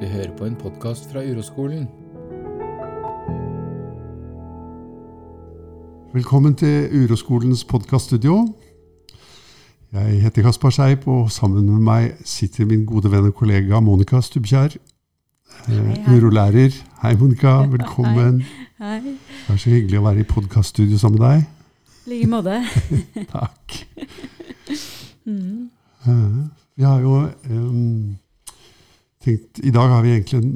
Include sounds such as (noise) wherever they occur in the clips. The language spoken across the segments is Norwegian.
Du hører på en podkast fra Uroskolen. Velkommen til Uroskolens podkaststudio. Jeg heter Kaspar Seip, og sammen med meg sitter min gode venn og kollega Monica Stubbkjær. Eh, hei. Urolærer. Hei, Monica. (laughs) Velkommen. Hei. Det er så hyggelig å være i podkaststudio sammen med deg. I like måte. (laughs) Takk. (laughs) Mm. Eh, Vi har jo eh, tenkt I dag har vi egentlig en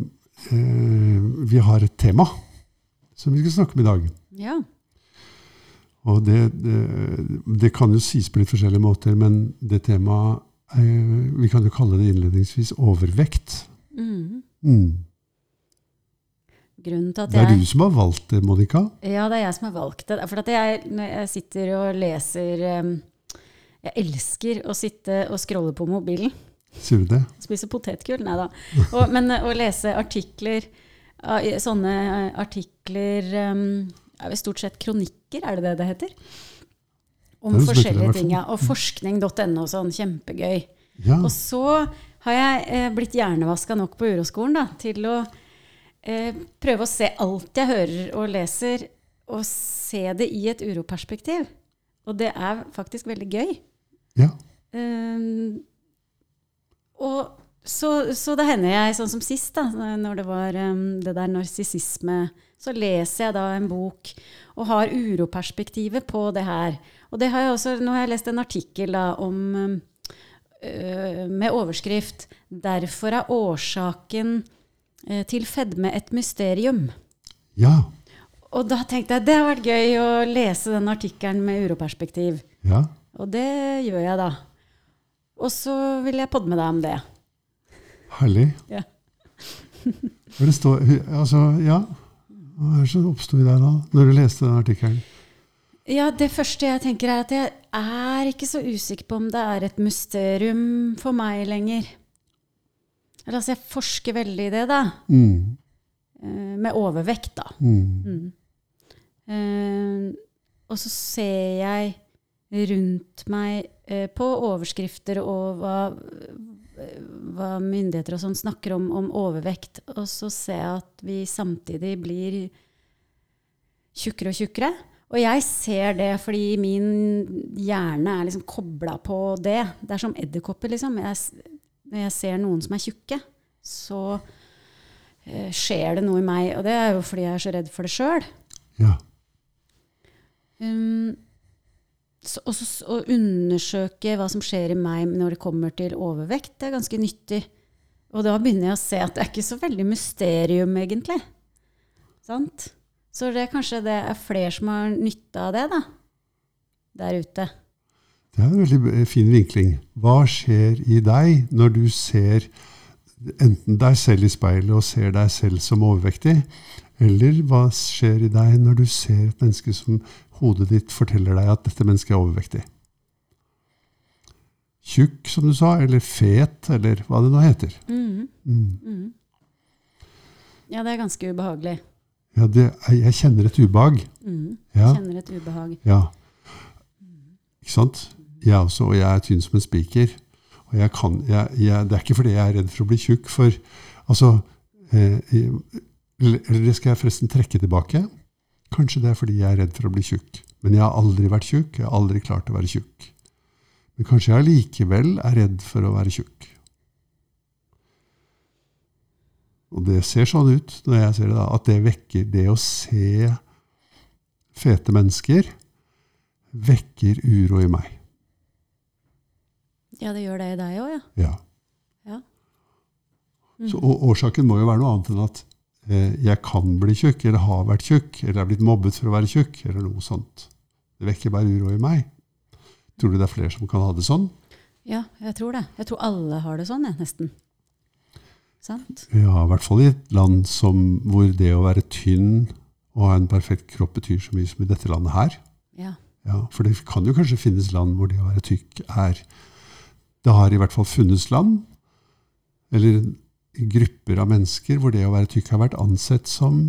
eh, Vi har et tema som vi skal snakke om i dag. Ja. Og det, det, det kan jo sies på litt forskjellige måter, men det temaet eh, Vi kan jo kalle det innledningsvis overvekt. Mm. Mm. At Det er jeg du som har valgt det, Monica. Ja, det er jeg som har valgt det. For at jeg, når jeg sitter og leser um, Jeg elsker å sitte og scrolle på mobilen. Sier du det? Spise potetgull? Nei da. Og, men uh, å lese artikler uh, Sånne uh, artikler er vel stort sett kronikker, er det det det heter? Om Det forskjellige ting. Ja. Og forskning.no og sånn. Kjempegøy. Ja. Og så har jeg eh, blitt hjernevaska nok på uroskolen da, til å eh, prøve å se alt jeg hører og leser, og se det i et uroperspektiv. Og det er faktisk veldig gøy. ja. Um, og så, så det hender jeg, sånn som sist, da, når det var um, det der narsissisme, så leser jeg da en bok og har uroperspektivet på det her. Og det har jeg også, nå har jeg lest en artikkel da, om øh, med overskrift 'Derfor er årsaken eh, til fedme et mysterium'. Ja. Og da tenkte jeg det har vært gøy å lese den artikkelen med uroperspektiv. ja. Og det gjør jeg da. Og så vil jeg podde med deg om det. Herlig. Ja. (laughs) Det står Altså, ja. Hva er det som oppsto i deg da, når du leste den artikkelen? Ja, det første jeg tenker er at jeg er ikke så usikker på om det er et mysterium for meg lenger. Eller altså, jeg forsker veldig i det, da. Mm. Eh, Med overvekt, da. Mm. Eh, og så ser jeg rundt meg på overskrifter og hva, hva myndigheter og sånn snakker om, om overvekt, og så ser jeg at vi samtidig blir tjukkere og tjukkere. Og jeg ser det fordi min hjerne er liksom kobla på det. Det er som edderkopper, liksom. Jeg, når jeg ser noen som er tjukke, så eh, skjer det noe i meg. Og det er jo fordi jeg er så redd for det sjøl. Ja. Um, så, også, å undersøke hva som skjer i meg når det kommer til overvekt, det er ganske nyttig. Og da begynner jeg å se at det er ikke så veldig mysterium, egentlig. Sant? Så det er kanskje det er flere som har nytte av det, da. Der ute. Det er en veldig eh, fin vinkling. Hva skjer i deg når du ser enten deg selv i speilet og ser deg selv som overvektig, eller hva skjer i deg når du ser et menneske som hodet ditt forteller deg at dette mennesket er overvektig? Tjukk, som du sa, eller fet, eller hva det nå heter. Mm. Mm. Mhm. Ja, det er ganske ubehagelig. Ja, det, jeg kjenner et ubehag. Mm. Ja, Kjenner et ubehag. ja. Ikke sant? Jeg også, og jeg er tynn som en spiker. Og jeg kan, jeg, jeg, det er ikke fordi jeg er redd for å bli tjukk, for altså eh, eller det skal jeg forresten trekke tilbake. Kanskje det er fordi jeg er redd for å bli tjukk. Men jeg har aldri vært tjukk. Jeg har aldri klart å være tjukk. Men kanskje jeg allikevel er redd for å være tjukk. Og det ser sånn ut når jeg ser det, da, at det vekker det å se fete mennesker, vekker uro i meg. Ja, det gjør det i deg òg, ja. Ja. ja. Så, og årsaken må jo være noe annet enn at jeg kan bli tjukk, eller har vært tjukk, eller er blitt mobbet for å være tjukk, eller noe sånt. Det vekker bare uro i meg. Tror du det er flere som kan ha det sånn? Ja, jeg tror det. Jeg tror alle har det sånn, jeg, nesten. Sant? Ja, i hvert fall i et land som, hvor det å være tynn og ha en perfekt kropp betyr så mye som i dette landet her. Ja. Ja, for det kan jo kanskje finnes land hvor det å være tykk er Det har i hvert fall funnes land, eller grupper av mennesker, hvor det å være tykk har vært ansett som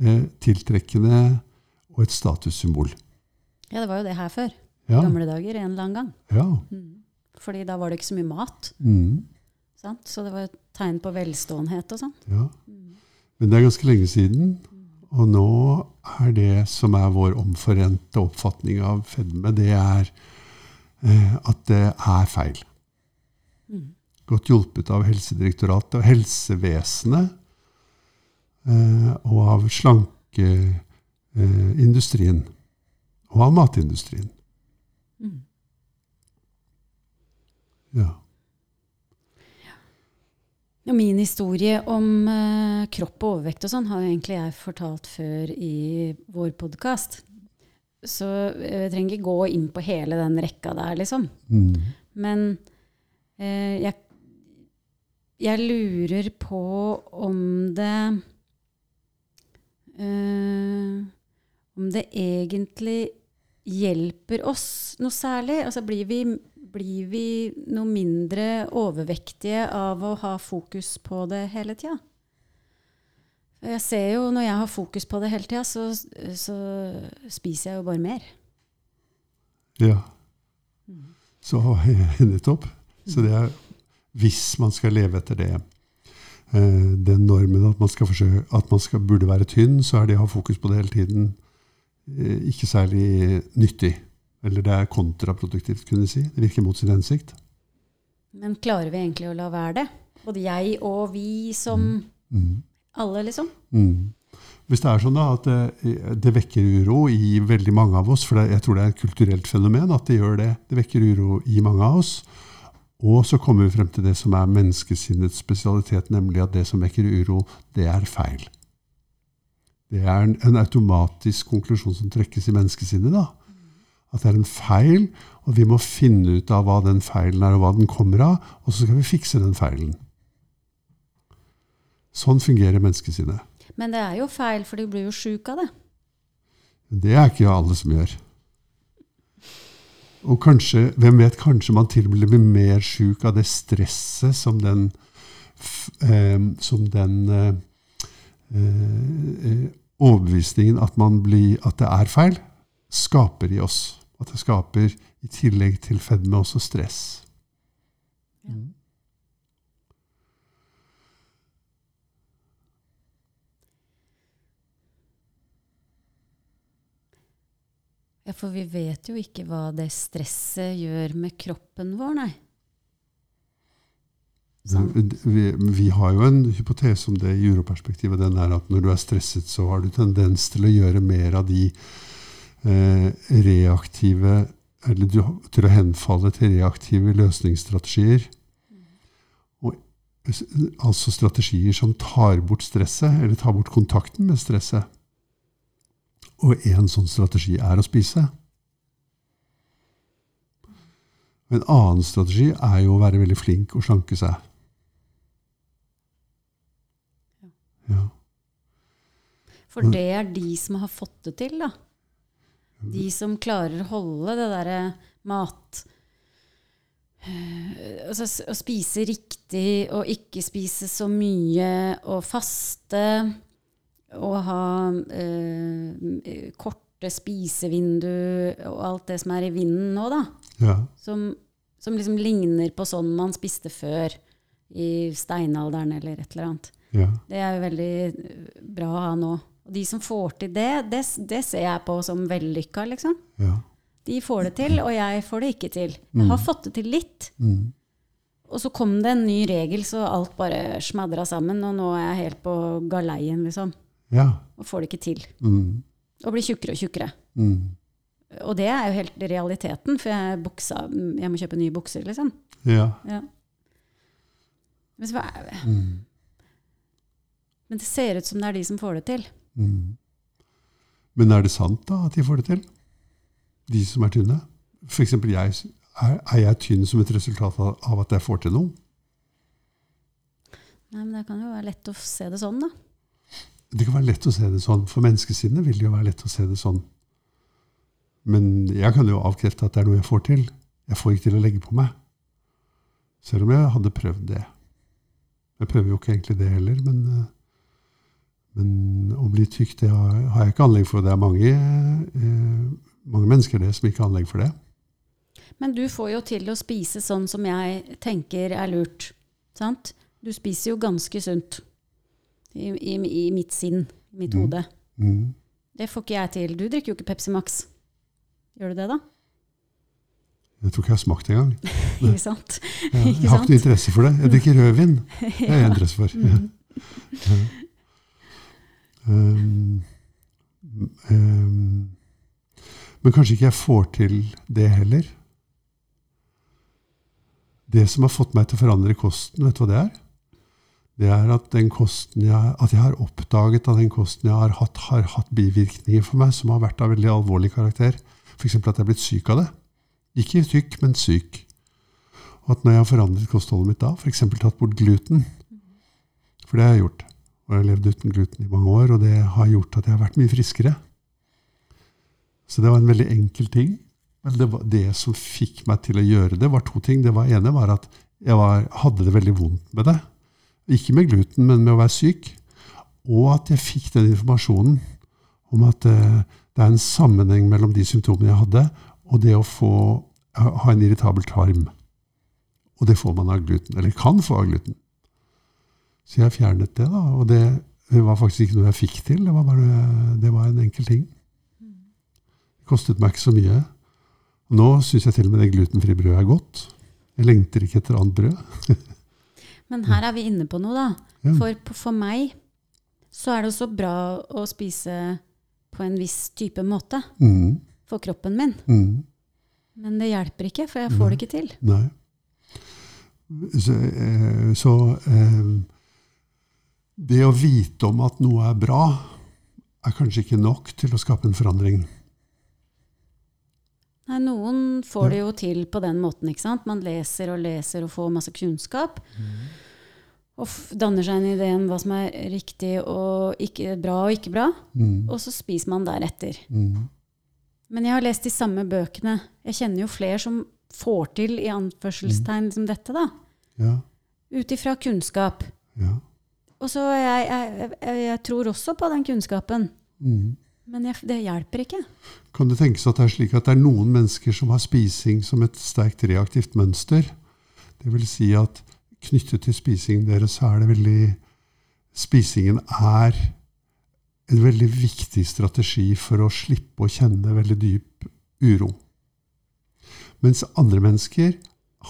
eh, tiltrekkende og et statussymbol. ja, det var jo det her før. Ja. Gamle dager, en eller annen gang. ja. Mm. Fordi da var det ikke så mye mat. Mm. Sant? Så det var et tegn på velståenhet og sånn. Ja. Men det er ganske lenge siden. Og nå er det som er vår omforente oppfatning av fedme, det er eh, at det er feil. Godt hjulpet av Helsedirektoratet og helsevesenet eh, og av slankeindustrien og av matindustrien. Ja. ja. min historie om eh, kropp og overvekt og sånn har egentlig jeg fortalt før i vår podkast. Så eh, jeg trenger ikke gå inn på hele den rekka der, liksom. Mm. Men eh, jeg, jeg lurer på om det øh, Om det egentlig hjelper oss noe særlig? Altså blir vi, blir vi noe mindre overvektige av å ha fokus på det hele tida? Jeg ser jo når jeg har fokus på det hele tida, så, så spiser jeg jo bare mer. Ja. Så (laughs) nettopp. Så det er hvis man skal leve etter det, eh, den normen at man, skal forsøke, at man skal, burde være tynn, så er det å ha fokus på det hele tiden eh, ikke særlig nyttig. Eller det er kontraproduktivt, kunne jeg si. Det virker mot sin hensikt. Men klarer vi egentlig å la være det? Både jeg og vi som Mm. alle, liksom? Mm. Hvis det er sånn da, at det, det vekker uro i veldig mange av oss, for jeg tror det er et kulturelt fenomen at det gjør det, det vekker uro i mange av oss, og så kommer vi frem til det som er menneskesinnets spesialitet, nemlig at det som vekker uro, det er feil. Det er en, en automatisk konklusjon som trekkes i menneskesinnet. da. At det er en feil, og vi må finne ut av hva den feilen er, og hva den kommer av, og så skal vi fikse den feilen. Sånn fungerer menneskesinnet. Men det er jo feil, for de blir jo sjuk av det. Det er ikke alle som gjør. Og kanskje, hvem vet, kanskje man til og med blir mer sjuk av det stresset som den, eh, som den eh, eh, overbevisningen at, man blir, at det er feil, skaper i oss. At det skaper, i tillegg til fedme, også stress. Mm. Ja, for vi vet jo ikke hva det stresset gjør med kroppen vår, nei. Vi, vi har jo en hypotese om det i uroperspektivet. Den er at når du er stresset, så har du tendens til å gjøre mer av de eh, reaktive Eller du, til å henfalle til reaktive løsningsstrategier. Og, altså strategier som tar bort stresset, eller tar bort kontakten med stresset. Og en sånn strategi er å spise. En annen strategi er jo å være veldig flink og slanke seg. Ja. For det er de som har fått det til, da. De som klarer å holde det derre mat eh, altså, Å spise riktig og ikke spise så mye og faste og ha eh, korte spisevindu og alt det som er i vinden nå, da. ja. Som, som liksom ligner på sånn man spiste før i steinalderen eller et eller annet. ja. Det er jo veldig eh, bra å ha nå. Og de som får til det, det, det ser jeg på som vellykka, liksom. ja. De får det til, og jeg får det ikke til. Jeg har fått det til litt. Mm. Og så kom det en ny regel, så alt bare smadra sammen, og nå er jeg helt på galeien, liksom. Ja. Og får det ikke til. Mm. Og blir tjukkere og tjukkere. Mm. Og det er jo helt realiteten, for jeg, buksa, jeg må kjøpe nye bukser, liksom. ja. Ja. Men, så, hva- Mm. men det ser ut som det er de som får det til. Mm. Men er det sant da at de får det til? De som er tynne? For eksempel jeg, er, er jeg tynn som et resultat av, av at jeg får til noe? Nei, men Det kan jo være lett å se det sånn, da. Det kan være lett å se det sånn. For menneskesinnet vil det jo være lett å se det sånn. Men jeg kan jo avkrefte at det er noe jeg får til. Jeg får ikke til å legge på meg. Selv om jeg hadde prøvd det. Jeg prøver jo ikke egentlig det heller, men, eh, men å bli tykk, det har, har jeg ikke anlegg for. Det er mange, eh, mange mennesker det som ikke har anlegg for det. Men du får jo til å spise sånn som jeg tenker er lurt. Sant? Du spiser jo ganske sunt. I, i, i mitt sinn, mitt Mm. hode. Mm. Det får ikke jeg til. Du drikker jo ikke Pepsi Max. Gjør du det, da? Jeg tror ikke jeg har smakt engang. (laughs) Ikke sant? Jeg, Ikke jeg har ikke noe interesse for det. Jeg drikker rødvin. (laughs) Det har jeg interesse for. Mm. Ja. Um, um, men kanskje ikke jeg får til det heller. Det som har fått meg til å forandre kosten, vet du hva det er? Det er at, jeg, at jeg har oppdaget at den kosten jeg har hatt, har hatt bivirkninger for meg som har vært av veldig alvorlig karakter. F.eks. at jeg er blitt syk av det. Ikke tykk, men syk. Og at når jeg har forandret kostholdet mitt da, f.eks. tatt bort gluten For det har jeg gjort. Og jeg har levd uten gluten i mange år, og det har gjort at jeg har vært mye friskere. Så det var en veldig enkel ting. Men det, var, det som fikk meg til å gjøre det, var to ting. Det var ene var at jeg var, hadde det veldig vondt med det. Ikke med gluten, men med å være syk. Og at jeg fikk den informasjonen om at eh, det er en sammenheng mellom de symptomene jeg hadde, og det å få, ha en irritabel tarm. Og det får man av gluten, eller kan få av gluten. Så jeg fjernet det, da. Og det var faktisk ikke noe jeg fikk til. Det var, bare, det var en enkel ting. Det kostet meg ikke så mye. Nå syns jeg til og med det glutenfrie brødet er godt. Jeg lengter ikke etter annet brød. (laughs) Men her er vi inne på noe, da. Ja. For, for meg så er det også bra å spise på en viss type måte Mm, for kroppen min. mm, Men det hjelper ikke, for jeg får det ikke til. nei. Så, eh, så eh, det å vite om at noe er bra, er kanskje ikke nok til å skape en forandring. Nei, noen får det jo til på den måten, ikke sant? Man leser og leser og får masse kunnskap. Og f danner seg en idé om hva som er riktig og ikke, bra og ikke bra. Mm, Og så spiser man deretter. mm, Men jeg har lest de samme bøkene. Jeg kjenner jo flere som får til i anførselstegn liksom dette, da. ja, Ut ifra kunnskap. ja. Og så jeg, jeg, jeg, jeg tror også på den kunnskapen. Mm. Men det hjelper ikke. Kan det tenkes at det er slik at det er noen mennesker som har spising som et sterkt reaktivt mønster? Det vil si at knyttet til spisingen deres så er det veldig Spisingen er en veldig viktig strategi for å slippe å kjenne veldig dyp uro. Mens andre mennesker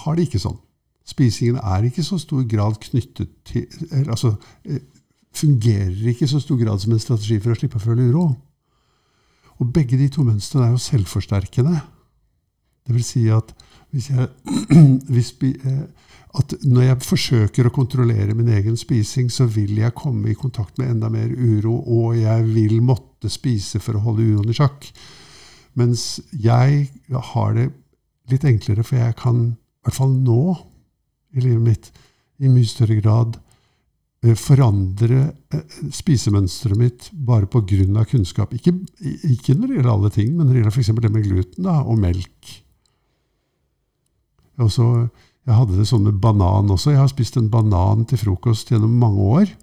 har det ikke sånn. Spisingen er ikke så stor grad knyttet til Altså eh, fungerer ikke i så stor grad som en strategi for å slippe å føle uro. Og begge de to mønstrene er jo selvforsterkende. Det vil si at hvis jeg, (clears throat) hvis, eh, at når jeg forsøker å kontrollere min egen spising, så vil jeg komme i kontakt med enda mer uro, og jeg vil måtte spise for å holde uroen i sjakk. Mens jeg har det litt enklere, for jeg kan, i hvert fall nå i livet mitt, i mye større grad forandre eh, spisemønsteret mitt bare pga. kunnskap. Ikke, ikke når det gjelder alle ting, men når det gjelder f.eks. det med gluten da, og melk. Jeg, også, jeg hadde det sånn med banan også. Jeg har spist en banan til frokost gjennom mange år.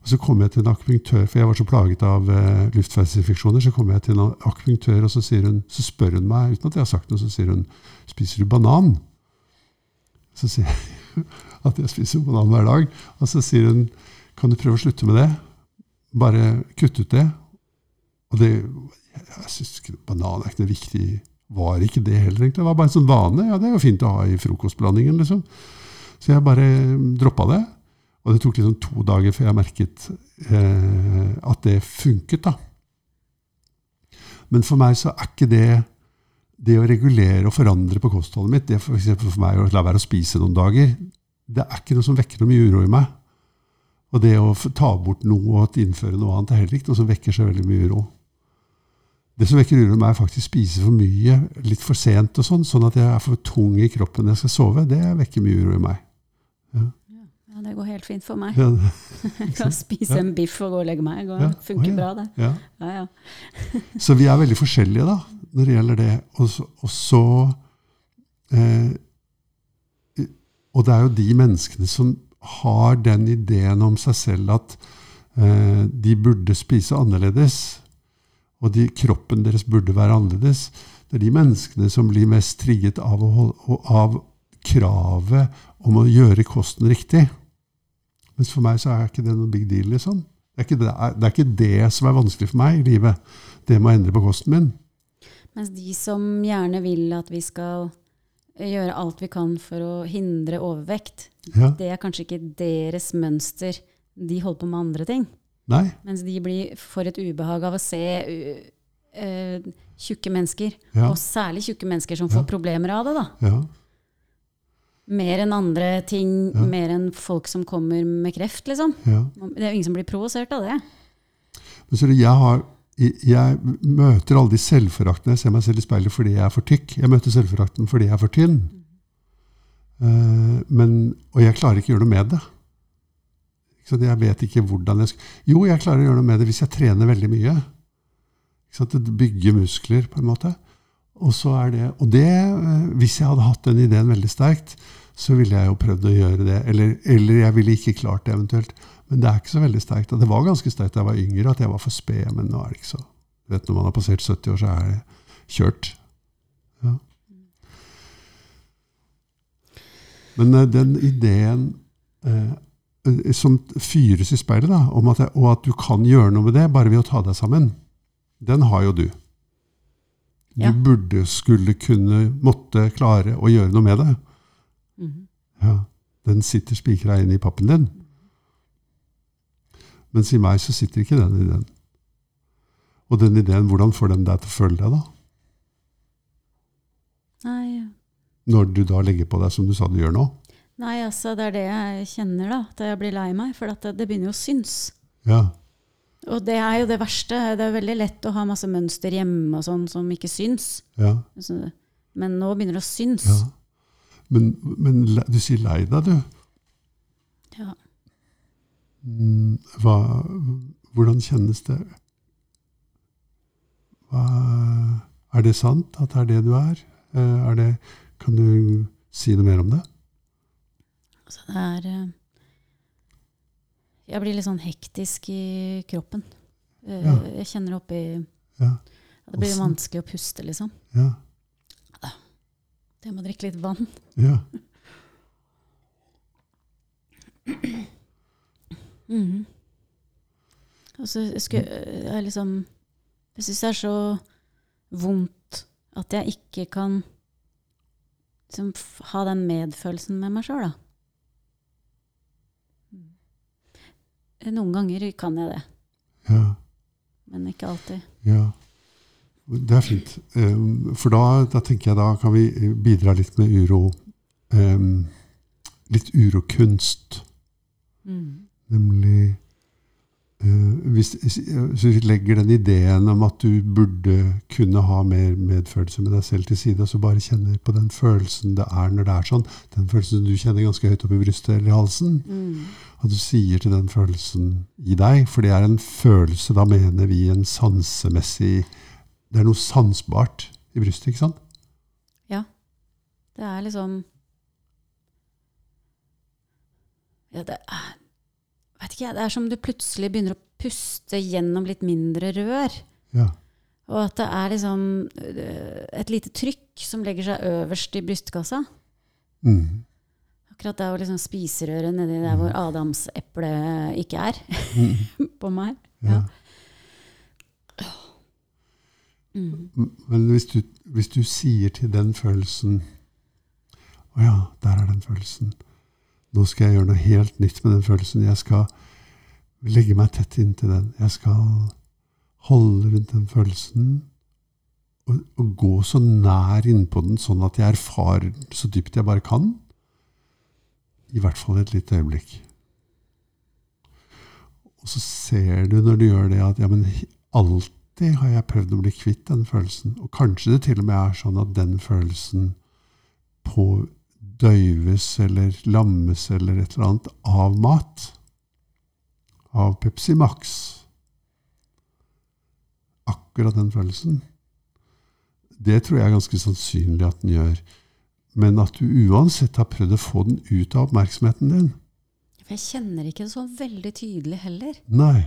Og Så kom jeg til en akupunktør, for jeg var så plaget av eh, luftveisinfeksjoner. Så kom jeg til en akupunktør, og så, hun, så spør hun meg, uten at jeg har sagt noe, så sier hun 'Spiser du banan?' Så sier jeg (laughs) at jeg spiser banan hver dag. Og så sier hun 'Kan du prøve å slutte med det?' Bare kutte ut det. Og det Jeg syns banan er ikke noe viktig. Var ikke det heller, egentlig. Det var bare en sånn vane. Ja, det er jo fint å ha i frokostblandingen, liksom. Så jeg bare droppa det. Og det tok liksom to dager før jeg merket eh, at det funket, da. Men for meg så er ikke det det å regulere og forandre på kostholdet mitt, det er for, for meg å la være å spise noen dager, det er ikke noe som vekker noe mye uro i meg. Og det å ta bort noe og innføre noe annet er heller ikke noe som vekker så veldig mye uro. Det som vekker uro i meg, er faktisk spise for mye, litt for sent og sånn, sånn at jeg er for tung i kroppen når jeg skal sove. Det vekker mye uro i meg. Ja, det går helt fint for meg. Ja, (laughs) Jeg kan spise en biff og gå og legge meg. Det Ja. funker ja. bra, det. ja. Ja, ja. Så vi er veldig forskjellige da, når det gjelder det. Og så, og, så eh, og det er jo de menneskene som har den ideen om seg selv at eh, de burde spise annerledes, og de, kroppen deres burde være annerledes. Det er de menneskene som blir mest trigget av, å, hol- og av kravet om å gjøre kosten riktig. Mens for meg så er ikke det noe big deal, liksom. Det er, ikke det, det er ikke det som er vanskelig for meg i livet. Det med å endre på kosten min. Mens de som gjerne vil at vi skal gjøre alt vi kan for å hindre overvekt, Ja. det er kanskje ikke deres mønster. De holder på med andre ting. Nei. Mens de blir, får et ubehag av å se uh, tjukke mennesker. Ja. Og særlig tjukke mennesker som får Ja. problemer av det. da. Ja. Mer enn andre ting, mer enn folk som kommer med kreft, liksom. ja. Det er jo ingen som blir provosert av det. Men så det, jeg, har, jeg møter alle de selvforaktene. jeg ser meg selv i speilet fordi jeg er for tykk. Jeg møter selvforakten fordi jeg er for tynn. Eh, men, og jeg klarer ikke å gjøre noe med det. Jeg vet ikke hvordan jeg skal Jo, jeg klarer å gjøre noe med det hvis jeg trener veldig mye. Det bygger muskler, på en måte. Og, det, og det, eh, hvis jeg hadde hatt den ideen veldig sterkt, så ville jeg jo prøvd å gjøre det. Eller, eller jeg ville ikke klart det, eventuelt. Men det er ikke så veldig sterkt. Og det var ganske sterkt da jeg var yngre, at jeg var for sped. Men nå er det ikke så. Du vet, Når man har passert 70 år, så er det kjørt. Ja. Men eh, den ideen eh, som fyres i speilet, da, om at jeg, og at du kan gjøre noe med det bare ved å ta deg sammen, den har jo du. Du Ja. burde, skulle, kunne, måtte klare å gjøre noe med det. Mhm. Ja, Den sitter spikra inn i pappen din. Mens i meg så sitter ikke den ideen. Og den ideen, hvordan får den deg til å føle deg, da? Nei, Når du da legger på deg som du sa du gjør nå? nei, altså, det er det jeg kjenner, da. At jeg blir lei meg. For at det, det begynner jo å synes. Ja. Og det er jo det verste. Det er veldig lett å ha masse mønster hjemme og sånn som ikke syns. ja, Altså, Men nå begynner det å synes. ja. Men, men du sier lei deg, du. Ja. Mm, Hva, hvordan kjennes det? Hva, er det sant at det er det du er? Eh, er det, kan du si noe mer om det? Altså, det er eh, Jeg blir litt sånn hektisk i kroppen. Eh, Ja. Jeg kjenner oppi Ja. Det blir vanskelig å puste, liksom. Ja. Jeg må drikke litt vann. ja. (clears throat) Mhm. Og så skulle jeg liksom Jeg syns det er så vondt at jeg ikke kan liksom, ha den medfølelsen med meg sjøl, da. Noen ganger kan jeg det, ja. men ikke alltid. Ja, det er fint. Um, For da, da tenker jeg da kan vi bidra litt med uro. Litt urokunst. Mm. Nemlig uh, hvis, hvis vi legger den ideen om at du burde kunne ha mer medfølelse med deg selv til side, og så bare kjenner på den følelsen det er når det er sånn, den følelsen du kjenner ganske høyt opp i brystet eller i halsen, Mm. at du sier til den følelsen i deg, for det er en følelse, da mener vi en sansemessig Det er noe sansbart i brystet, ikke sant? Ja. Det er liksom Ja, det er Vet ikke. Det er som du plutselig begynner å puste gjennom litt mindre rør. Ja. Og at det er liksom øh, et lite trykk som legger seg øverst i brystkassa. Mm. Akkurat der hvor liksom spiserøret nedi der hvor adamseplet ikke er Mm. (laughs) på meg. Ja. Mm. Men hvis du, hvis du sier til den følelsen Å ja, der er den følelsen. Nå skal jeg gjøre noe helt nytt med den følelsen. Jeg skal legge meg tett inntil den. Jeg skal holde rundt den følelsen. Og, og gå så nær innpå den, sånn at jeg erfarer den så dypt jeg bare kan. I hvert fall et lite øyeblikk. Og så ser du når du gjør det, at ja, men alltid har jeg prøvd å bli kvitt den følelsen. Og kanskje det til og med er sånn at den følelsen på døyves eller lammes eller et eller annet av mat. Av Pepsi Max. Akkurat den følelsen. Det tror jeg er ganske sannsynlig at den gjør. Men at du uansett har prøvd å få den ut av oppmerksomheten din. For jeg kjenner ikke det så veldig tydelig heller. Nei.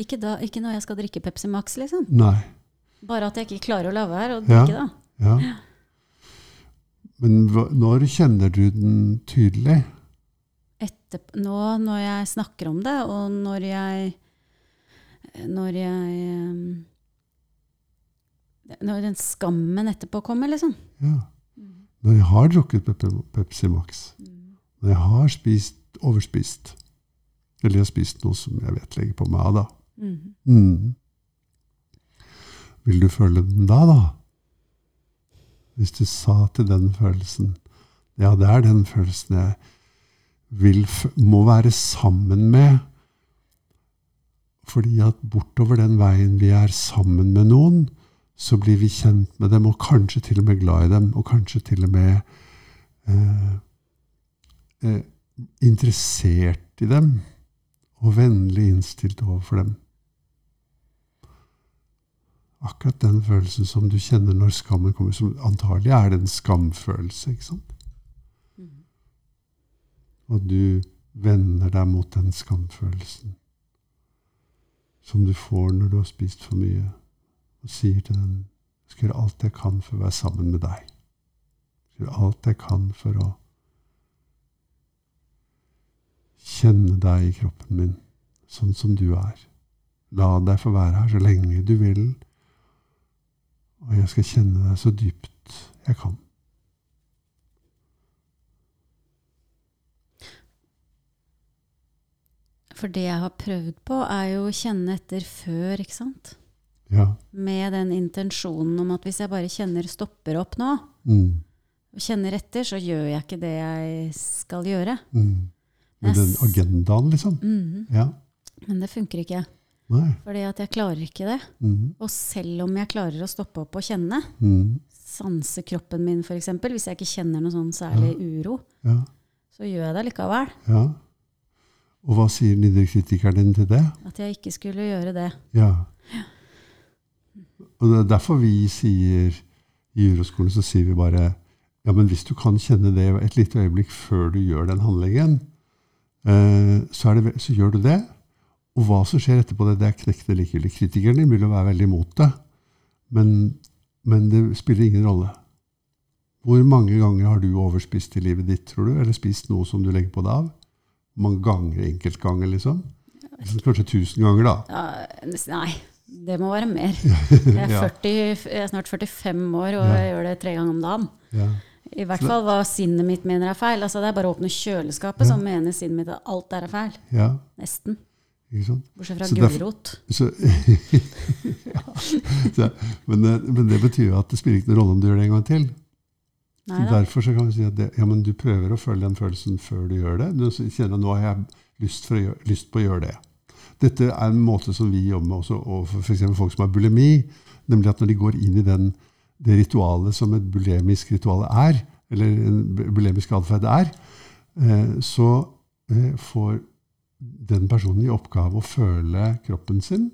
Ikke, da, ikke når jeg skal drikke Pepsi Max, liksom. Nei. Bare at jeg ikke klarer å la være å Ja. drikke, da. Ja. Men når kjenner du den tydelig? Etter, nå når jeg snakker om det, og når jeg Når jeg eh, Når den skammen etterpå kommer, liksom. Ja. Når jeg har drukket Pepsi Max, når jeg har spist, overspist, eller jeg har spist noe som jeg vet legger på meg av, da. Mm. Mm. Vil du føle den da, da? Hvis du sa til den følelsen Ja, det er den følelsen jeg vil, må være sammen med. Fordi at bortover den veien vi er sammen med noen, så blir vi kjent med dem, og kanskje til og med glad i dem, og kanskje til og med eh, eh, interessert i dem, og vennlig innstilt overfor dem. Akkurat den følelsen som du kjenner når skammen kommer, som antagelig er det en skamfølelse, ikke sant? Og du vender deg mot den skamfølelsen som du får når du har spist for mye, og sier til den jeg skal gjøre alt jeg kan for å være sammen med deg. Jeg skal gjøre alt jeg kan for å kjenne deg i kroppen min, sånn som du er. La deg få være her så lenge du vil, og jeg skal kjenne deg så dypt jeg kan. For det jeg har prøvd på, er jo å kjenne etter før, ikke sant? Ja. Med den intensjonen om at hvis jeg bare kjenner stopper opp nå, Mm. og kjenner etter, så gjør jeg ikke det jeg skal gjøre. Mm. Med den agendaen, liksom. Mhm. Ja. Men det funker ikke. Nei. Fordi at jeg klarer ikke det. Mm. Og selv om jeg klarer å stoppe opp og kjenne, Mm. sanse kroppen min f.eks., hvis jeg ikke kjenner noe sånn særlig uro, Ja. så gjør jeg det likevel. ja. Og hva sier den kritikeren din til det? At jeg ikke skulle gjøre det. Ja. Og det er derfor vi sier i Uroskolen så sier vi bare ja, men hvis du kan kjenne det et lite øyeblikk før du gjør den handlingen, eh, så, det, så gjør du det. Og hva som skjer etterpå det, det er knekkende likegyldig. Kritikerne vil jo være veldig imot det, men, men det spiller ingen rolle. Hvor mange ganger har du overspist i livet ditt, tror du? Eller spist noe som du legger på deg av? Mange ganger? Enkeltganger, liksom? Kanskje tusen ganger, da. Ja, nei, det må være mer. (laughs) Jeg er, 40, jeg er snart 45 år, og Ja. jeg gjør det tre ganger om dagen. Ja. I hvert fall hva sinnet mitt mener er feil. Altså, det er bare å åpne kjøleskapet, som mener sinnet mitt at alt der er feil. ja. Nesten. Bortsett fra gulrot. Ja. (laughs) men, det, men det betyr jo at det spiller ikke noen rolle om du gjør det en gang til. Nei derfor så kan vi si at det, ja, men du prøver å følge den følelsen før du gjør det. Du kjenner nå har jeg lyst, gjøre, lyst på å gjøre det. Dette er en måte som vi jobber med også overfor f.eks. folk som har bulimi. Nemlig at når de går inn i den, det ritualet som et bulemisk ritual er, eller en bulemisk atferd er, eh, så eh, får den personen i oppgave å føle kroppen sin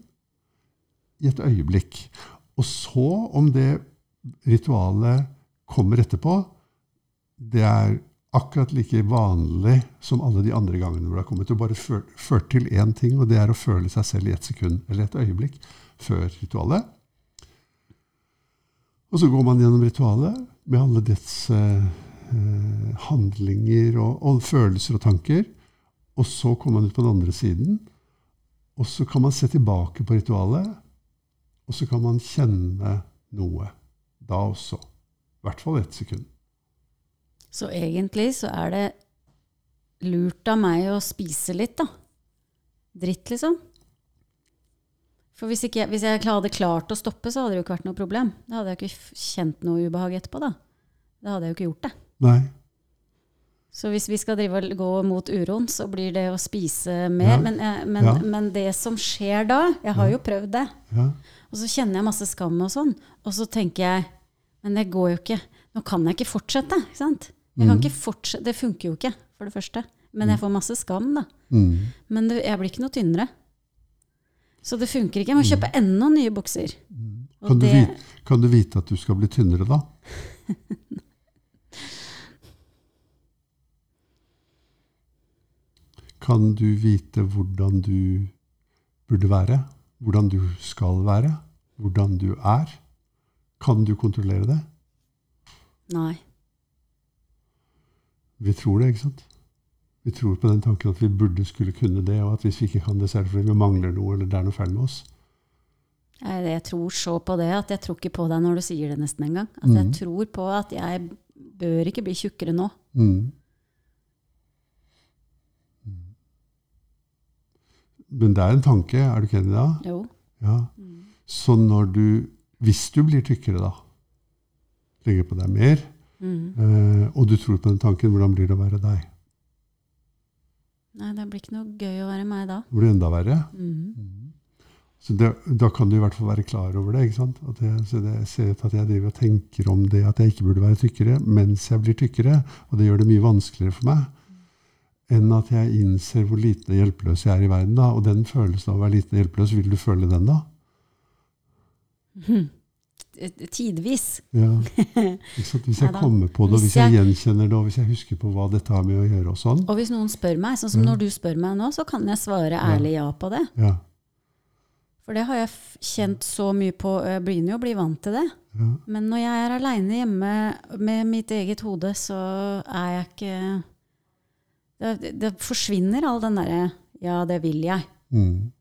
i et øyeblikk. Og så, om det ritualet kommer etterpå, det er akkurat like vanlig som alle de andre gangene hvor det har kommet. Det bare ført til én ting, og det er å føle seg selv i et sekund eller et øyeblikk før ritualet. Og så går man gjennom ritualet med alle dets eh, eh, handlinger og, og følelser og tanker. Og så kommer man ut på den andre siden, og så kan man se tilbake på ritualet, og så kan man kjenne noe da også. I hvert fall ett sekund. Så egentlig så er det lurt av meg å spise litt, da. Dritt, liksom. For hvis, ikke hvis jeg hadde klart å stoppe, så hadde det jo ikke vært noe problem. Da hadde jeg ikke kjent noe ubehag etterpå, da. Da hadde jeg jo ikke gjort det. Nei. Så hvis vi skal drive og gå mot uroen, så blir det å spise mer. Ja. Men, men, Ja. men det som skjer da Jeg har jo prøvd det. Ja. Og så kjenner jeg masse skam og sånn. Og så tenker jeg Men det går jo ikke. Nå kan jeg ikke fortsette. ikke sant? Jeg kan Mm. ikke fortsette, Det funker jo ikke, for det første. Men jeg får masse skam, da. Mm. Men det, jeg blir ikke noe tynnere. Så det funker ikke. Jeg må kjøpe enda nye bukser. Kan, du det- vite, kan du vite at du skal bli tynnere da? (laughs) Kan du vite hvordan du burde være? Hvordan du skal være? Hvordan du er? Kan du kontrollere det? Nei. Vi tror det, ikke sant? Vi tror på den tanken at vi burde skulle kunne det, og at hvis vi ikke kan det, så er det fordi vi mangler noe, eller det er noe feil med oss. Jeg, jeg tror så på det at jeg tror ikke på deg når du sier det nesten engang. At mm. jeg tror på at jeg bør ikke bli tjukkere nå. Mm. Men det er en tanke, er du ikke enig da? Jo. Ja. Så når du, hvis du blir tykkere da, legger på deg mer, mm. eh, og du tror på den tanken, hvordan blir det å være deg? Nei, det blir ikke noe gøy å være meg da. Det blir enda verre. Mm. Så det, da kan du i hvert fall være klar over det. ikke sant? At jeg, så det, jeg ser ut at jeg driver og tenker om det at jeg ikke burde være tykkere, mens jeg blir tykkere. Og det gjør det mye vanskeligere for meg enn at jeg innser hvor liten hjelpeløs jeg er i verden. da. Og den følelsen av å være liten hjelpeløs, vil du føle den da? Tidvis. Ja. (laughs) Hvis jeg kommer på det, Hvis hvis jeg gjenkjenner det, og hvis jeg husker på hva dette har med å gjøre og sånn. Og hvis noen spør meg, sånn som Ja. når du spør meg nå, så kan jeg svare ærlig ja på det. Ja. For det har jeg kjent så mye på, og jeg begynner jo å bli vant til det. Ja. Men når jeg er aleine hjemme med mitt eget hode, så er jeg ikke Det, det forsvinner all den derre 'ja, det vil jeg'. Mm.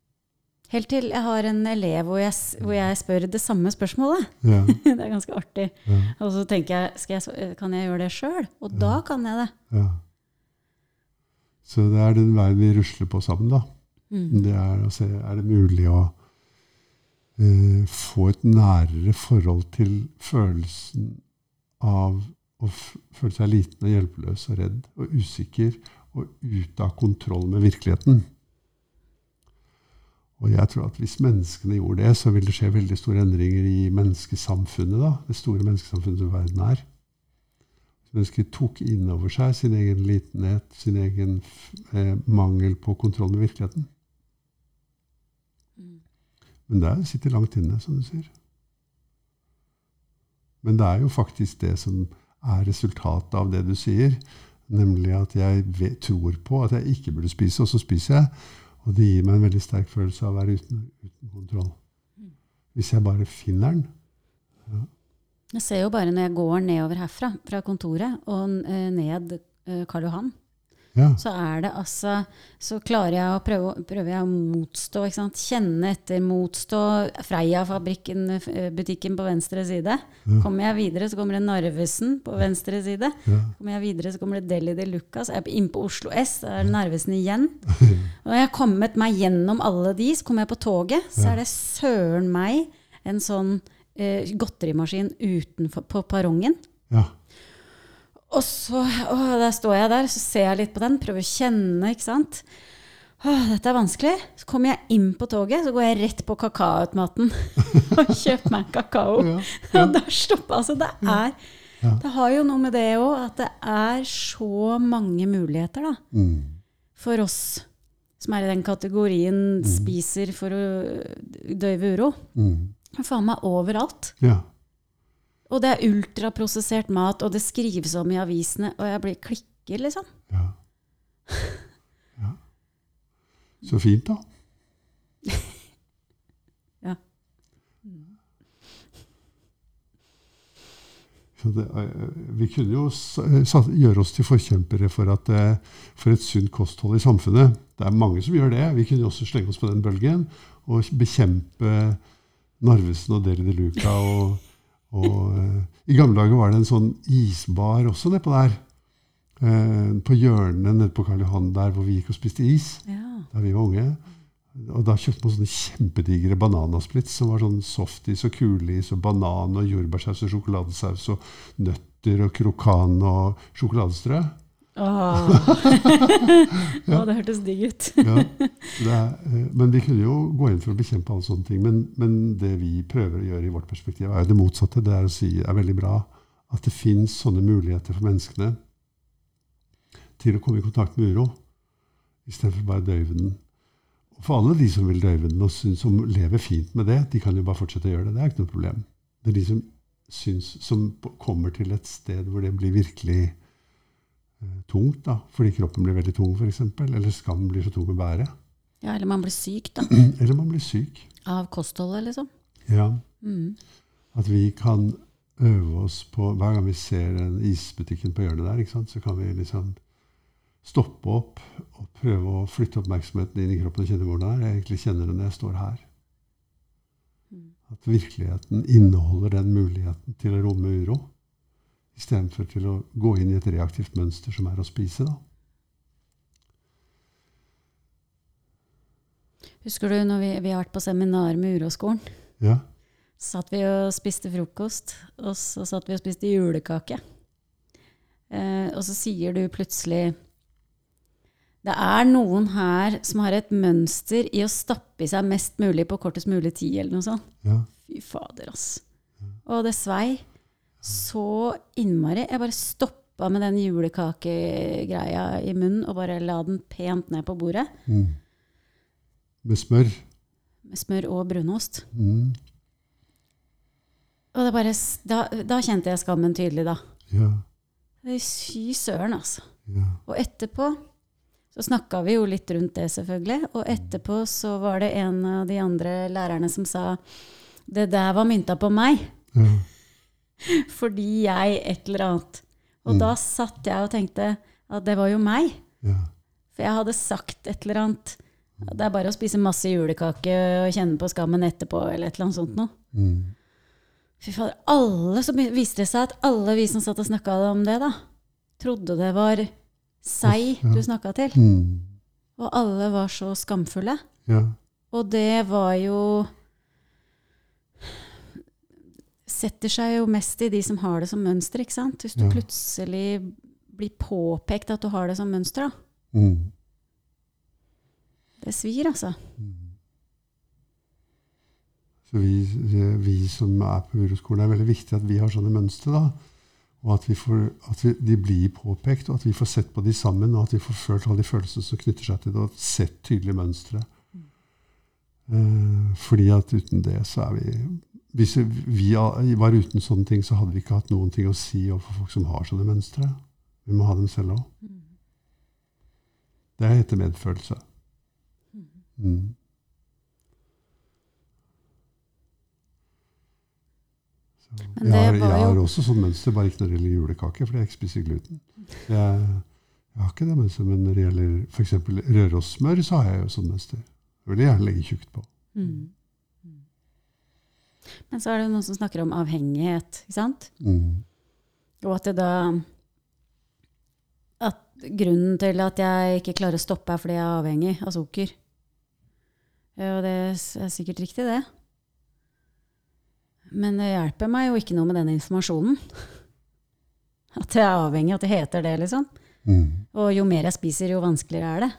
Helt til jeg har en elev hvor jeg, hvor jeg spør det samme spørsmålet. ja. (laughs) det er ganske artig. Ja. Og så tenker jeg, skal jeg kan jeg gjøre det sjøl? Og da kan jeg det. ja. Så det er den veien vi rusler på sammen, da. Mm. Det er å se er det mulig å uh, få et nærere forhold til følelsen av å føle seg liten og hjelpeløs og redd og usikker og ute av kontroll med virkeligheten. Og jeg tror at hvis menneskene gjorde det, så vil det skje veldig store endringer i menneskesamfunnet. da, Det store menneskesamfunnet som verden er. Mennesker tok inn over seg sin egen litenhet, sin egen eh, mangel på kontroll med virkeligheten. Men det sitter langt inne, som du sier. Men det er jo faktisk det som er resultatet av det du sier. Nemlig at jeg vet, tror på at jeg ikke burde spise, og så spiser jeg. Og det gir meg en veldig sterk følelse av å være uten, uten kontroll. Hvis jeg bare finner den. Jeg ser jo bare når jeg går nedover herfra, fra kontoret, og eh, ned eh, Karl Johan, Ja. så er det altså Så klarer jeg å prøve, prøver jeg å motstå. Kjenne etter, motstå. Freia-fabrikken, eh, butikken på venstre side. Kommer jeg videre, så kommer det Narvesen på venstre side. ja. Kommer jeg videre, så kommer det Deli de Lucas. Jeg er inne på Oslo S, så er det Narvesen igjen. (laughs) Og når jeg har kommet meg gjennom alle de, så kommer jeg på toget, så er det søren meg en sånn eh, godterimaskin utenfor på perrongen. ja. Og så å, der står jeg der, så ser jeg litt på den, prøver å kjenne, ikke sant. Å, dette er vanskelig. Så kommer jeg inn på toget, så går jeg rett på kakaoautomaten (laughs) og kjøper meg en kakao. Ja, (laughs) Og der stopper Altså, det er Ja. Det har jo noe med det òg, at det er så mange muligheter, da. Mm. For oss som er i den kategorien spiser for å døyve uro. Mm. Faen meg overalt. ja. Og det er ultraprosessert mat, og det skrives om i avisene, og jeg blir klikker, liksom. Ja. (laughs) ja. Så fint, da. Ja. Det, eh, vi kunne jo gjøre oss til forkjempere for, at, eh, for et sunt kosthold i samfunnet. Det er mange som gjør det. Vi kunne jo også slenge oss på den bølgen og bekjempe Narvesen og Deli de Luca. Og, og, eh, I gamle dager var det en sånn isbar også nedpå der. Eh, på hjørnet nede på Karl Johan der hvor vi gikk og spiste is Ja. da vi var unge. Og da kjøpte man sånne kjempedigre bananasplits som var sånn softis og kulis og banan og jordbærsaus og sjokoladesaus og nøtter og krokan og sjokoladestrø. Åh. Å, det hørtes digg ut. Ja, det eh, men vi kunne jo gå inn for å bekjempe alle sånne ting. Men, men det vi prøver å gjøre i vårt perspektiv, er jo det motsatte. Det er å si er veldig bra at det fins sånne muligheter for menneskene til å komme i kontakt med uro, istedenfor bare å døyve den. Og for alle de som vil døyve den, og som lever fint med det, de kan jo bare fortsette å gjøre det. Det er ikke noe problem. Det er de som, syns, som kommer til et sted hvor det blir virkelig tungt, da, fordi kroppen blir veldig tung, f.eks., eller skammen blir så tung å bære. Ja, eller man blir syk, da. (clears throat) Eller man blir syk. Av kostholdet, liksom. Ja, Mm. At vi kan øve oss på Hver gang vi ser den isbutikken på hjørnet der, sant, så kan vi liksom stoppe opp og prøve å flytte oppmerksomheten inn i kroppen og kjenne hvor den er. Jeg egentlig kjenner det når jeg står her. At virkeligheten inneholder den muligheten til å romme uro. Istedenfor til å gå inn i et reaktivt mønster som er å spise. da. Husker du når vi, vi har vært på seminar med Uroskolen? Ja. Så satt vi og spiste frokost, og så satt vi og spiste julekake. Eh, og så sier du plutselig Det er noen her som har et mønster i å stappe i seg mest mulig på kortest mulig tid, eller noe sånt. ja. Fy fader, ass. Og det svei så innmari. Jeg bare stoppa med den julekakegreia i munnen og bare la den pent ned på bordet. Mm. Med smør. Med smør og brunost. Mm. Og det bare, da, da kjente jeg skammen tydelig, da. Ja. Det Fy søren, altså. Ja. Og etterpå så snakka vi jo litt rundt det, selvfølgelig. Og etterpå så var det en av de andre lærerne som sa det der var mynta på meg, ja. (laughs) fordi jeg et eller annet. Og da satt jeg og tenkte at det var jo meg. ja. For jeg hadde sagt et eller annet. Det er bare å spise masse julekake og kjenne på skammen etterpå, eller et eller annet sånt noe. Mm. Fy fader, alle, som viste det seg at alle vi som satt og snakka om det, da, trodde det var seg du snakka til. Mm. Og alle var så skamfulle. Ja. Og det var jo Setter seg jo mest i de som har det som mønster, ikke sant? Hvis du Ja. plutselig blir påpekt at du har det som mønster, da. Mm. Det svir, altså. Så vi, vi som er på uroskolen, er veldig viktig at vi har sånne mønstre. da. Og at, vi får, at vi, de blir påpekt, og at vi får sett på de sammen. Og at vi får følt alle de følelsene som knytter seg til det, og sett tydelige mønstre. Eh, fordi at uten det så er vi Hvis vi var uten sånne ting, så hadde vi ikke hatt noen ting å si overfor folk som har sånne mønstre. Vi må ha dem selv òg. Det heter medfølelse. Mm. Så Men jeg, har, det var jeg har jo- også sånn mønster, bare ikke når det gjelder julekake, fordi jeg ikke spiser gluten. Jeg, jeg har ikke det mønsteret, men når det gjelder f.eks. rørosmør, så har jeg jo sånn mønster. Det vil jeg gjerne legge tjukt på. Mm. Men så er det jo noen som snakker om avhengighet, ikke sant? Mm. Og at det da At grunnen til at jeg ikke klarer å stoppe, er fordi jeg er avhengig av sukker. Og det er sikkert riktig, det. Men det hjelper meg jo ikke noe med den informasjonen. (laughs) At jeg er avhengig, at det heter det, liksom. Mm. Og jo mer jeg spiser, jo vanskeligere er det.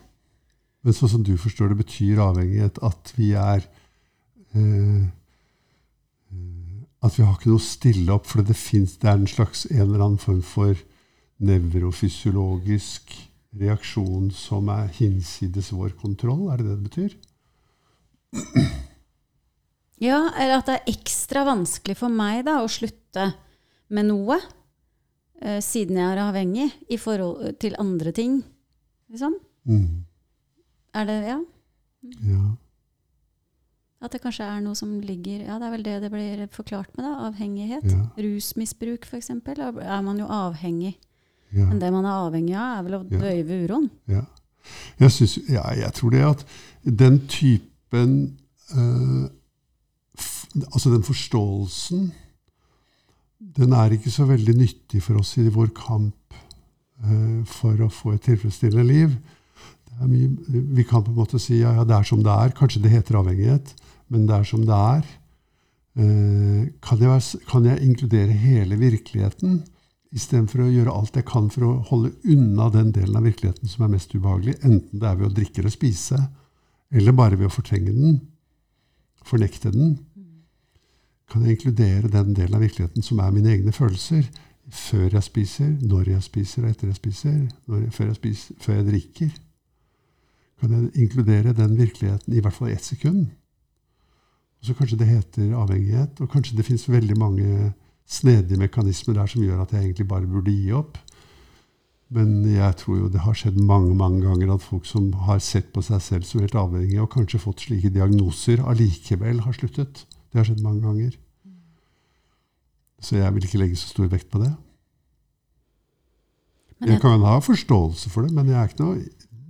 Men sånn som du forstår det, betyr avhengighet at vi er eh, eh, At vi har ikke noe å stille opp, for det, fins det er en slags en eller annen form for nevrofysiologisk reaksjon som er hinsides vår kontroll? Er det det det betyr? Ja, eller at det er ekstra vanskelig for meg da, å slutte med noe, eh, siden jeg er avhengig, i forhold til andre ting. Liksom. Mm. Er det, ja? Ja. At det kanskje er noe som ligger Ja, det er vel det det blir forklart med, da. Avhengighet. Ja. Rusmisbruk, f.eks. Er man jo avhengig. ja. Men det man er avhengig av, er vel å døyve uroen. Ja. Jeg, synes, ja, jeg tror det at den typen eh, f, Altså den forståelsen Den er ikke så veldig nyttig for oss i vår kamp eh, for å få et tilfredsstillende liv. Vi kan på en måte si ja, ja, det er som det er. Kanskje det heter avhengighet, men det er som det er. Eh, kan, jeg kan jeg inkludere hele virkeligheten? Istedenfor å gjøre alt jeg kan for å holde unna den delen av virkeligheten som er mest ubehagelig, enten det er ved å drikke eller spise, eller bare ved å fortrenge den, fornekte den, kan jeg inkludere den delen av virkeligheten som er mine egne følelser, før jeg spiser, når jeg spiser og etter jeg spiser, jeg, før, jeg spiser, før jeg drikker. Kan jeg inkludere den virkeligheten i hvert fall i ett sekund? Og så kanskje det heter avhengighet, og kanskje det finnes veldig mange snedige mekanismer der som gjør at jeg egentlig bare burde gi opp. Men jeg tror jo det har skjedd mange mange ganger at folk som har sett på seg selv som helt avhengige, og kanskje fått slike diagnoser, allikevel har sluttet. Det har skjedd mange ganger. Så jeg vil ikke legge så stor vekt på det. Jeg jeg, kan ha forståelse for det, men jeg er ikke noe,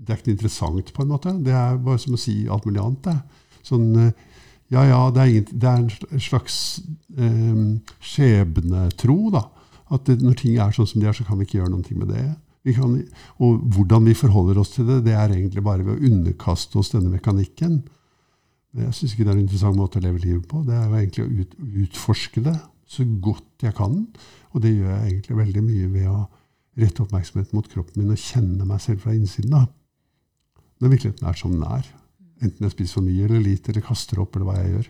det er ikke interessant på en måte. Det er bare som å si alt mulig annet. Det. Sånn, eh, ja, ja, det er, ingen, det er en slags eh, skjebnetro, da. At det, når ting er sånn som de er, så kan vi ikke gjøre noe med det. Kan, og hvordan vi forholder oss til det, det er egentlig bare ved å underkaste oss denne mekanikken. Jeg syns ikke det er en interessant måte å leve livet på. Det er jo egentlig å ut, utforske det så godt jeg kan. Og det gjør jeg egentlig veldig mye ved å rette oppmerksomheten mot kroppen min og kjenne meg selv fra innsiden. da. Når virkeligheten er som den er. Enten jeg spiser for mye eller lite, eller kaster opp, eller hva jeg gjør.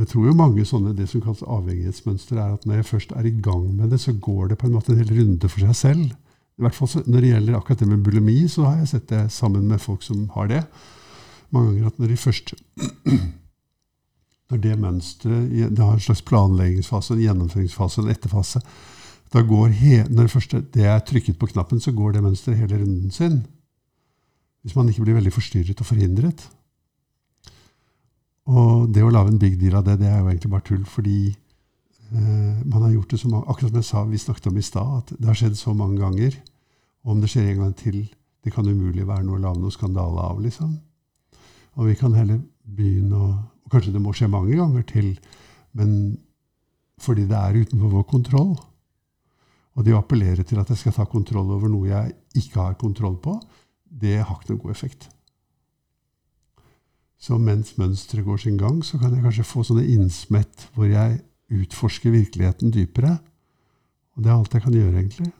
Jeg tror jo mange sånne det som kalles avhengighetsmønster, er at når jeg først er i gang med det, så går det på en måte en hel runde for seg selv. I hvert fall Når det gjelder akkurat det med bulimi, så har jeg sett det sammen med folk som har det. Mange ganger at når de først (clears throat) Når det mønsteret har en slags planleggingsfase, en gjennomføringsfase, en etterfase. Da går he, når det første det er trykket på knappen, så går det mønsteret hele runden sin. Hvis man ikke blir veldig forstyrret og forhindret. Og det å lage en big deal av det, det er jo egentlig bare tull, fordi eh, man har gjort det så mange Akkurat som jeg sa, vi snakket om i stad, at det har skjedd så mange ganger. Og om det skjer en gang til, det kan umulig være noe å lage noe skandale av, liksom. Og vi kan heller begynne å og Kanskje det må skje mange ganger til, men fordi det er utenfor vår kontroll. Og det å appellere til at jeg skal ta kontroll over noe jeg ikke har kontroll på, det har ikke noen god effekt. Så mens mønsteret går sin gang, så kan jeg kanskje få sånne innsmett hvor jeg utforsker virkeligheten dypere. Og det er alt jeg kan gjøre, egentlig.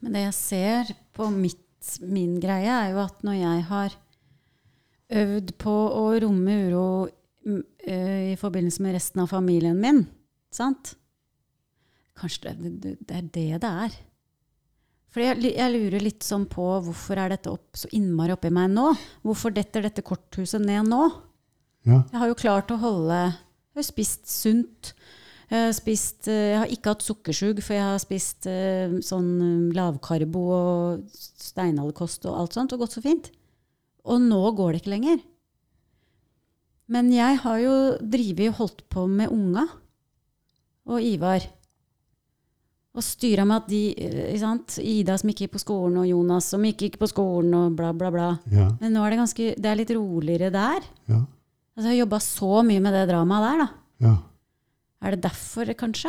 men det jeg ser på mitt, min greie, er jo at når jeg har øvd på å romme uro mm, eh, i forbindelse med resten av familien min, sant? Kanskje det, det, det er det det er. For jeg, jeg lurer litt sånn på hvorfor er dette opp, så innmari oppi meg nå? Hvorfor detter dette korthuset ned nå? Ja, Jeg har jo klart å holde Jeg har spist sunt. Jeg har, spist, jeg har ikke hatt sukkersug, for jeg har spist eh, sånn eh, lavkarbo og steinalderkost og alt sånt, og gått så fint. Og nå går det ikke lenger. Men jeg har jo drevet og holdt på med unga og Ivar. Og styra med at de eh, sant? Ida som ikke gikk på skolen, og Jonas som ikke gikk på skolen, og bla, bla, bla. ja, Men nå er det, ganske, det er litt roligere der. ja, Altså, jeg har jobba så mye med det dramaet der, da. ja. Er det derfor, kanskje?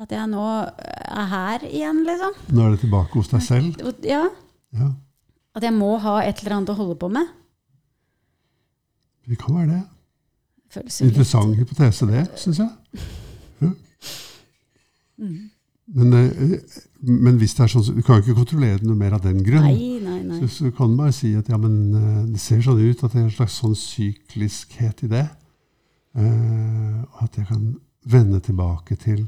At jeg nå er her igjen, liksom? Nå er det tilbake hos deg selv. Ja. Ja, At jeg må ha et eller annet å holde på med. det kan være det. Interessant hypotese, det, syns jeg. (laughs) Mm. Men, eh, men hvis det er sånn, du kan jo ikke kontrollere det noe mer av den grunn. Nei, nei, nei. Så, så kan du bare si at ja, men eh, det ser sånn ut at det er en slags sånn sykliskhet i det. Uh, at jeg kan vende tilbake til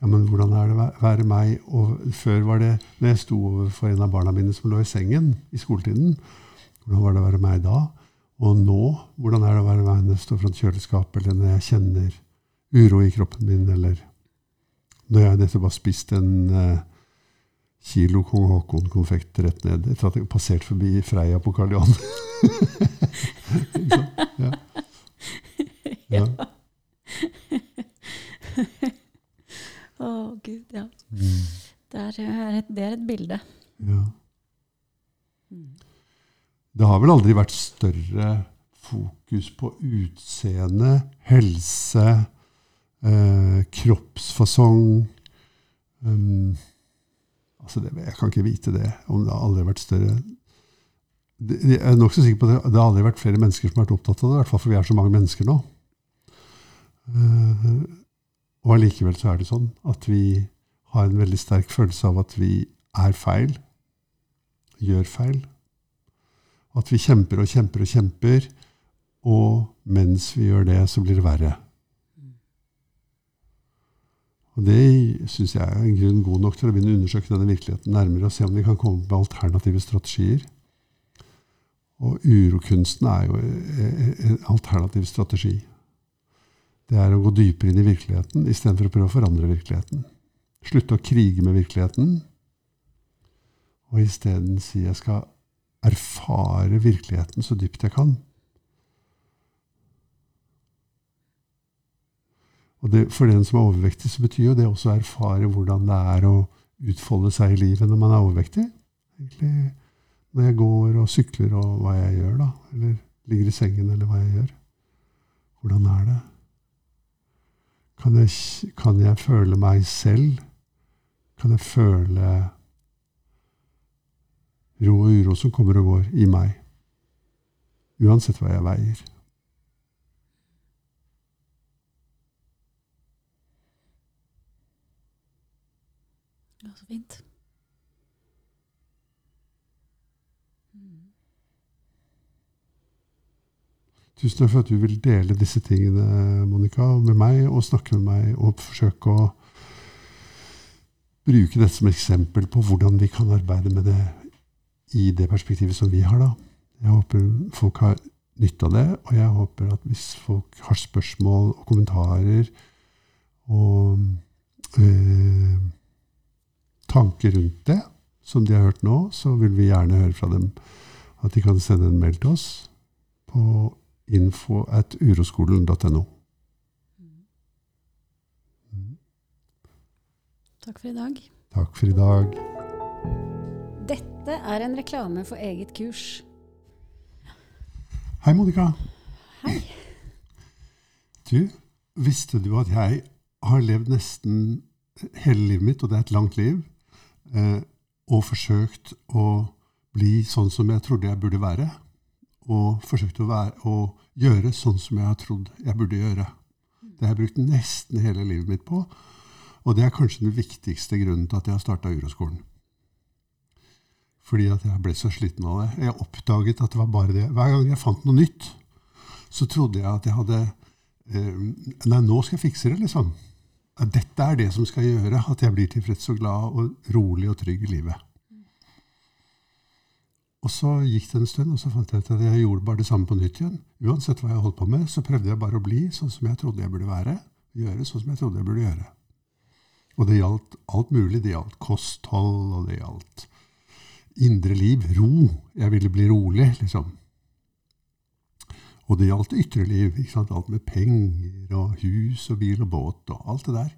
ja, men hvordan er det å være meg? Og før var det når jeg sto overfor en av barna mine som lå i sengen i skoletiden. Hvordan var det å være meg da? Og nå, hvordan er det å være meg når jeg står foran kjøleskapet, eller når jeg kjenner uro i kroppen min, eller når jeg nettopp har spist en eh, kilo kong Haakon-konfekt rett ned etter at jeg passert forbi Freia på Karl Johan. (laughs) Ja. Ja. Å, gud, ja. Mm. Det er, er et, det er et bilde. ja. Det har vel aldri vært større fokus på utseende, helse, eh, kroppsfasong um, altså det, Jeg kan ikke vite det, om det har aldri vært større Jeg er nokså sikker på at det, det har aldri vært flere mennesker som har vært opptatt av det, i hvert fall for vi er så mange mennesker nå. Eh, og allikevel så er det sånn at vi har en veldig sterk følelse av at vi er feil, gjør feil. At vi kjemper og kjemper og kjemper, og mens vi gjør det, så blir det verre. Og det syns jeg er en grunn god nok til å begynne å undersøke denne virkeligheten nærmere og se om vi kan komme med alternative strategier. Og urokunsten er jo en alternativ strategi. Det er å gå dypere inn i virkeligheten istedenfor å prøve å forandre virkeligheten. Slutte å krige med virkeligheten, og isteden si jeg skal erfare virkeligheten så dypt jeg kan. Og det, for den som er overvektig, så betyr jo det også å erfare hvordan det er å utfolde seg i livet når man er overvektig. Egentlig når jeg går og sykler og hva jeg gjør, da. Eller ligger i sengen, eller hva jeg gjør. Hvordan er det? Kan jeg, kan jeg føle meg selv? Kan jeg føle ro og uro som kommer og går i meg? Uansett hva jeg veier. Ja, så fint. Tusen takk for at du vil dele disse tingene Monica, med meg, og snakke med meg og forsøke å bruke dette som eksempel på hvordan vi kan arbeide med det i det perspektivet som vi har. da. Jeg håper folk har nytte av det, og jeg håper at hvis folk har spørsmål og kommentarer og eh, tanker rundt det, som de har hørt nå, så vil vi gjerne høre fra dem at de kan sende en mail til oss på info at uroskolen.no. Takk for i dag. Takk for i dag. Dette er en reklame for eget kurs. Hei, Monica. Hei. Du, visste du at jeg har levd nesten hele livet mitt, og det er et langt liv, eh, og forsøkt å bli sånn som jeg trodde jeg burde være? Og forsøkt å, være, å gjøre sånn som jeg har trodd jeg burde gjøre. Det har jeg brukt nesten hele livet mitt på. Og det er kanskje den viktigste grunnen til at jeg har starta Uroskolen. Fordi at jeg ble så sliten av det. Jeg oppdaget at det var bare det. Hver gang jeg fant noe nytt, så trodde jeg at jeg hadde eh, Nei, nå skal jeg fikse det, liksom. At dette er det som skal gjøre at jeg blir tilfreds og glad og rolig og trygg i livet. Og så gikk det en stund, og så fant jeg ut at jeg gjorde bare det samme på nytt igjen. Uansett hva jeg holdt på med, så prøvde jeg bare å bli sånn som jeg trodde jeg burde være. Gjøre sånn som jeg trodde jeg burde gjøre. Og det gjaldt alt mulig. Det gjaldt kosthold, og det gjaldt indre liv. Ro. Jeg ville bli rolig, liksom. Og det gjaldt ytre liv. ikke sant? Alt med penger og hus og bil og båt og alt det der.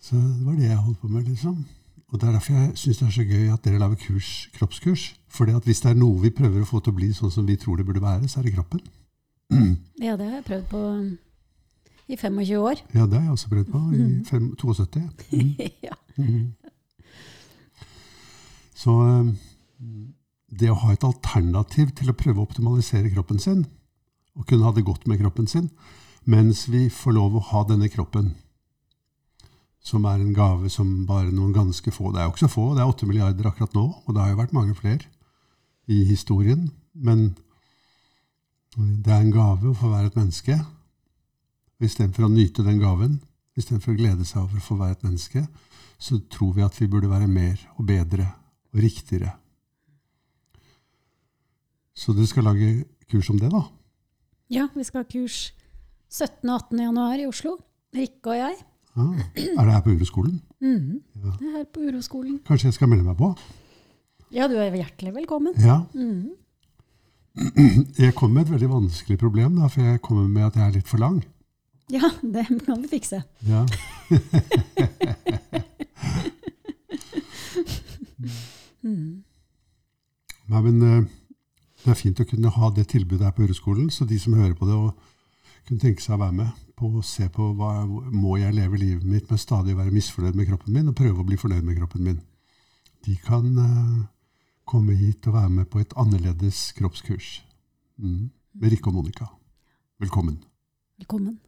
Så det var det jeg holdt på med, liksom. Og Det er derfor jeg syns det er så gøy at dere lager kurs, kroppskurs. Fordi at hvis det er noe vi prøver å få til å bli sånn som vi tror det burde være, så er det kroppen. (clears throat) Ja, det har jeg prøvd på i 25 år. Ja, det har jeg også prøvd på i fem, 72. (laughs) Mm. ja. Mm. Så eh, det å ha et alternativ til å prøve å optimalisere kroppen sin, og kunne ha det godt med kroppen sin, mens vi får lov å ha denne kroppen, som er en gave som bare noen ganske få Det er jo ikke så få, det er åtte milliarder akkurat nå, og det har jo vært mange flere i historien. Men det er en gave å få være et menneske. Istedenfor å nyte den gaven, istedenfor å glede seg over å få være et menneske, så tror vi at vi burde være mer og bedre og riktigere. Så du skal lage kurs om det, da? ja, vi skal ha kurs 17. og 18. januar i Oslo. Rikke og jeg. Ja. Er det her på Uroskolen? Mhm. Ja. Det er her på Uroskolen. Kanskje jeg skal melde meg på? Ja, du er hjertelig velkommen. Ja. Mm. (clears throat) Jeg kom med et veldig vanskelig problem, da, for jeg kommer med at jeg er litt for lang. Ja, (laughs) det kan vi fikse. Ja. (laughs) mm. Nei, men eh, det er fint å kunne ha det tilbudet her på Ureskolen, så de som hører på det og kunne tenke seg å være med på å se på hva må jeg leve livet mitt med stadig å være misfornøyd med kroppen min, og prøve å bli fornøyd med kroppen min, de kan uh, komme hit og være med på et annerledes kroppskurs mm. med Rikke og Monica. Velkommen. Velkommen.